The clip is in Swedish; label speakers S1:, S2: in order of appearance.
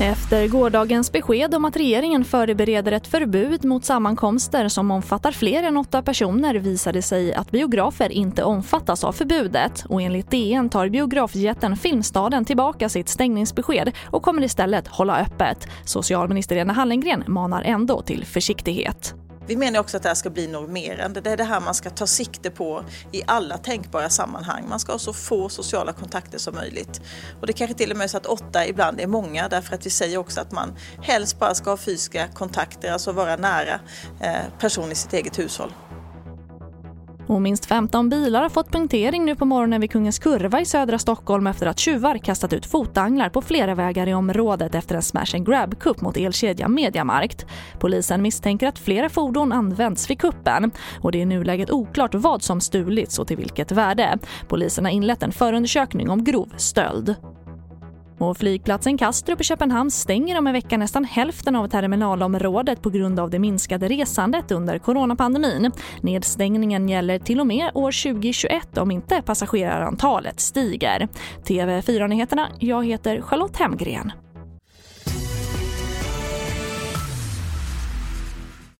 S1: Efter gårdagens besked om att regeringen förbereder ett förbud mot sammankomster som omfattar fler än åtta personer visade sig att biografer inte omfattas av förbudet och enligt DN tar biografjätten Filmstaden tillbaka sitt stängningsbesked och kommer istället hålla öppet. Socialminister Lena Hallengren manar ändå till försiktighet.
S2: Vi menar också att det här ska bli normerande. Det är det här man ska ta sikte på i alla tänkbara sammanhang. Man ska ha så få sociala kontakter som möjligt. Och det kanske till och med är så att åtta ibland är många därför att vi säger också att man helst bara ska ha fysiska kontakter, alltså vara nära eh, person i sitt eget hushåll.
S1: Och minst 15 bilar har fått punktering nu på morgonen vid Kungens Kurva i södra Stockholm efter att tjuvar kastat ut fotanglar på flera vägar i området efter en smash and grab-kupp mot elkedjan Mediamarkt. Polisen misstänker att flera fordon använts vid kuppen och det är i nuläget oklart vad som stulits och till vilket värde. Polisen har inlett en förundersökning om grov stöld. Och flygplatsen Kastrup i Köpenhamn stänger om en vecka nästan hälften av terminalområdet på grund av det minskade resandet under coronapandemin. Nedstängningen gäller till och med år 2021 om inte passagerarantalet stiger. TV4-nyheterna, jag heter Charlotte Hemgren.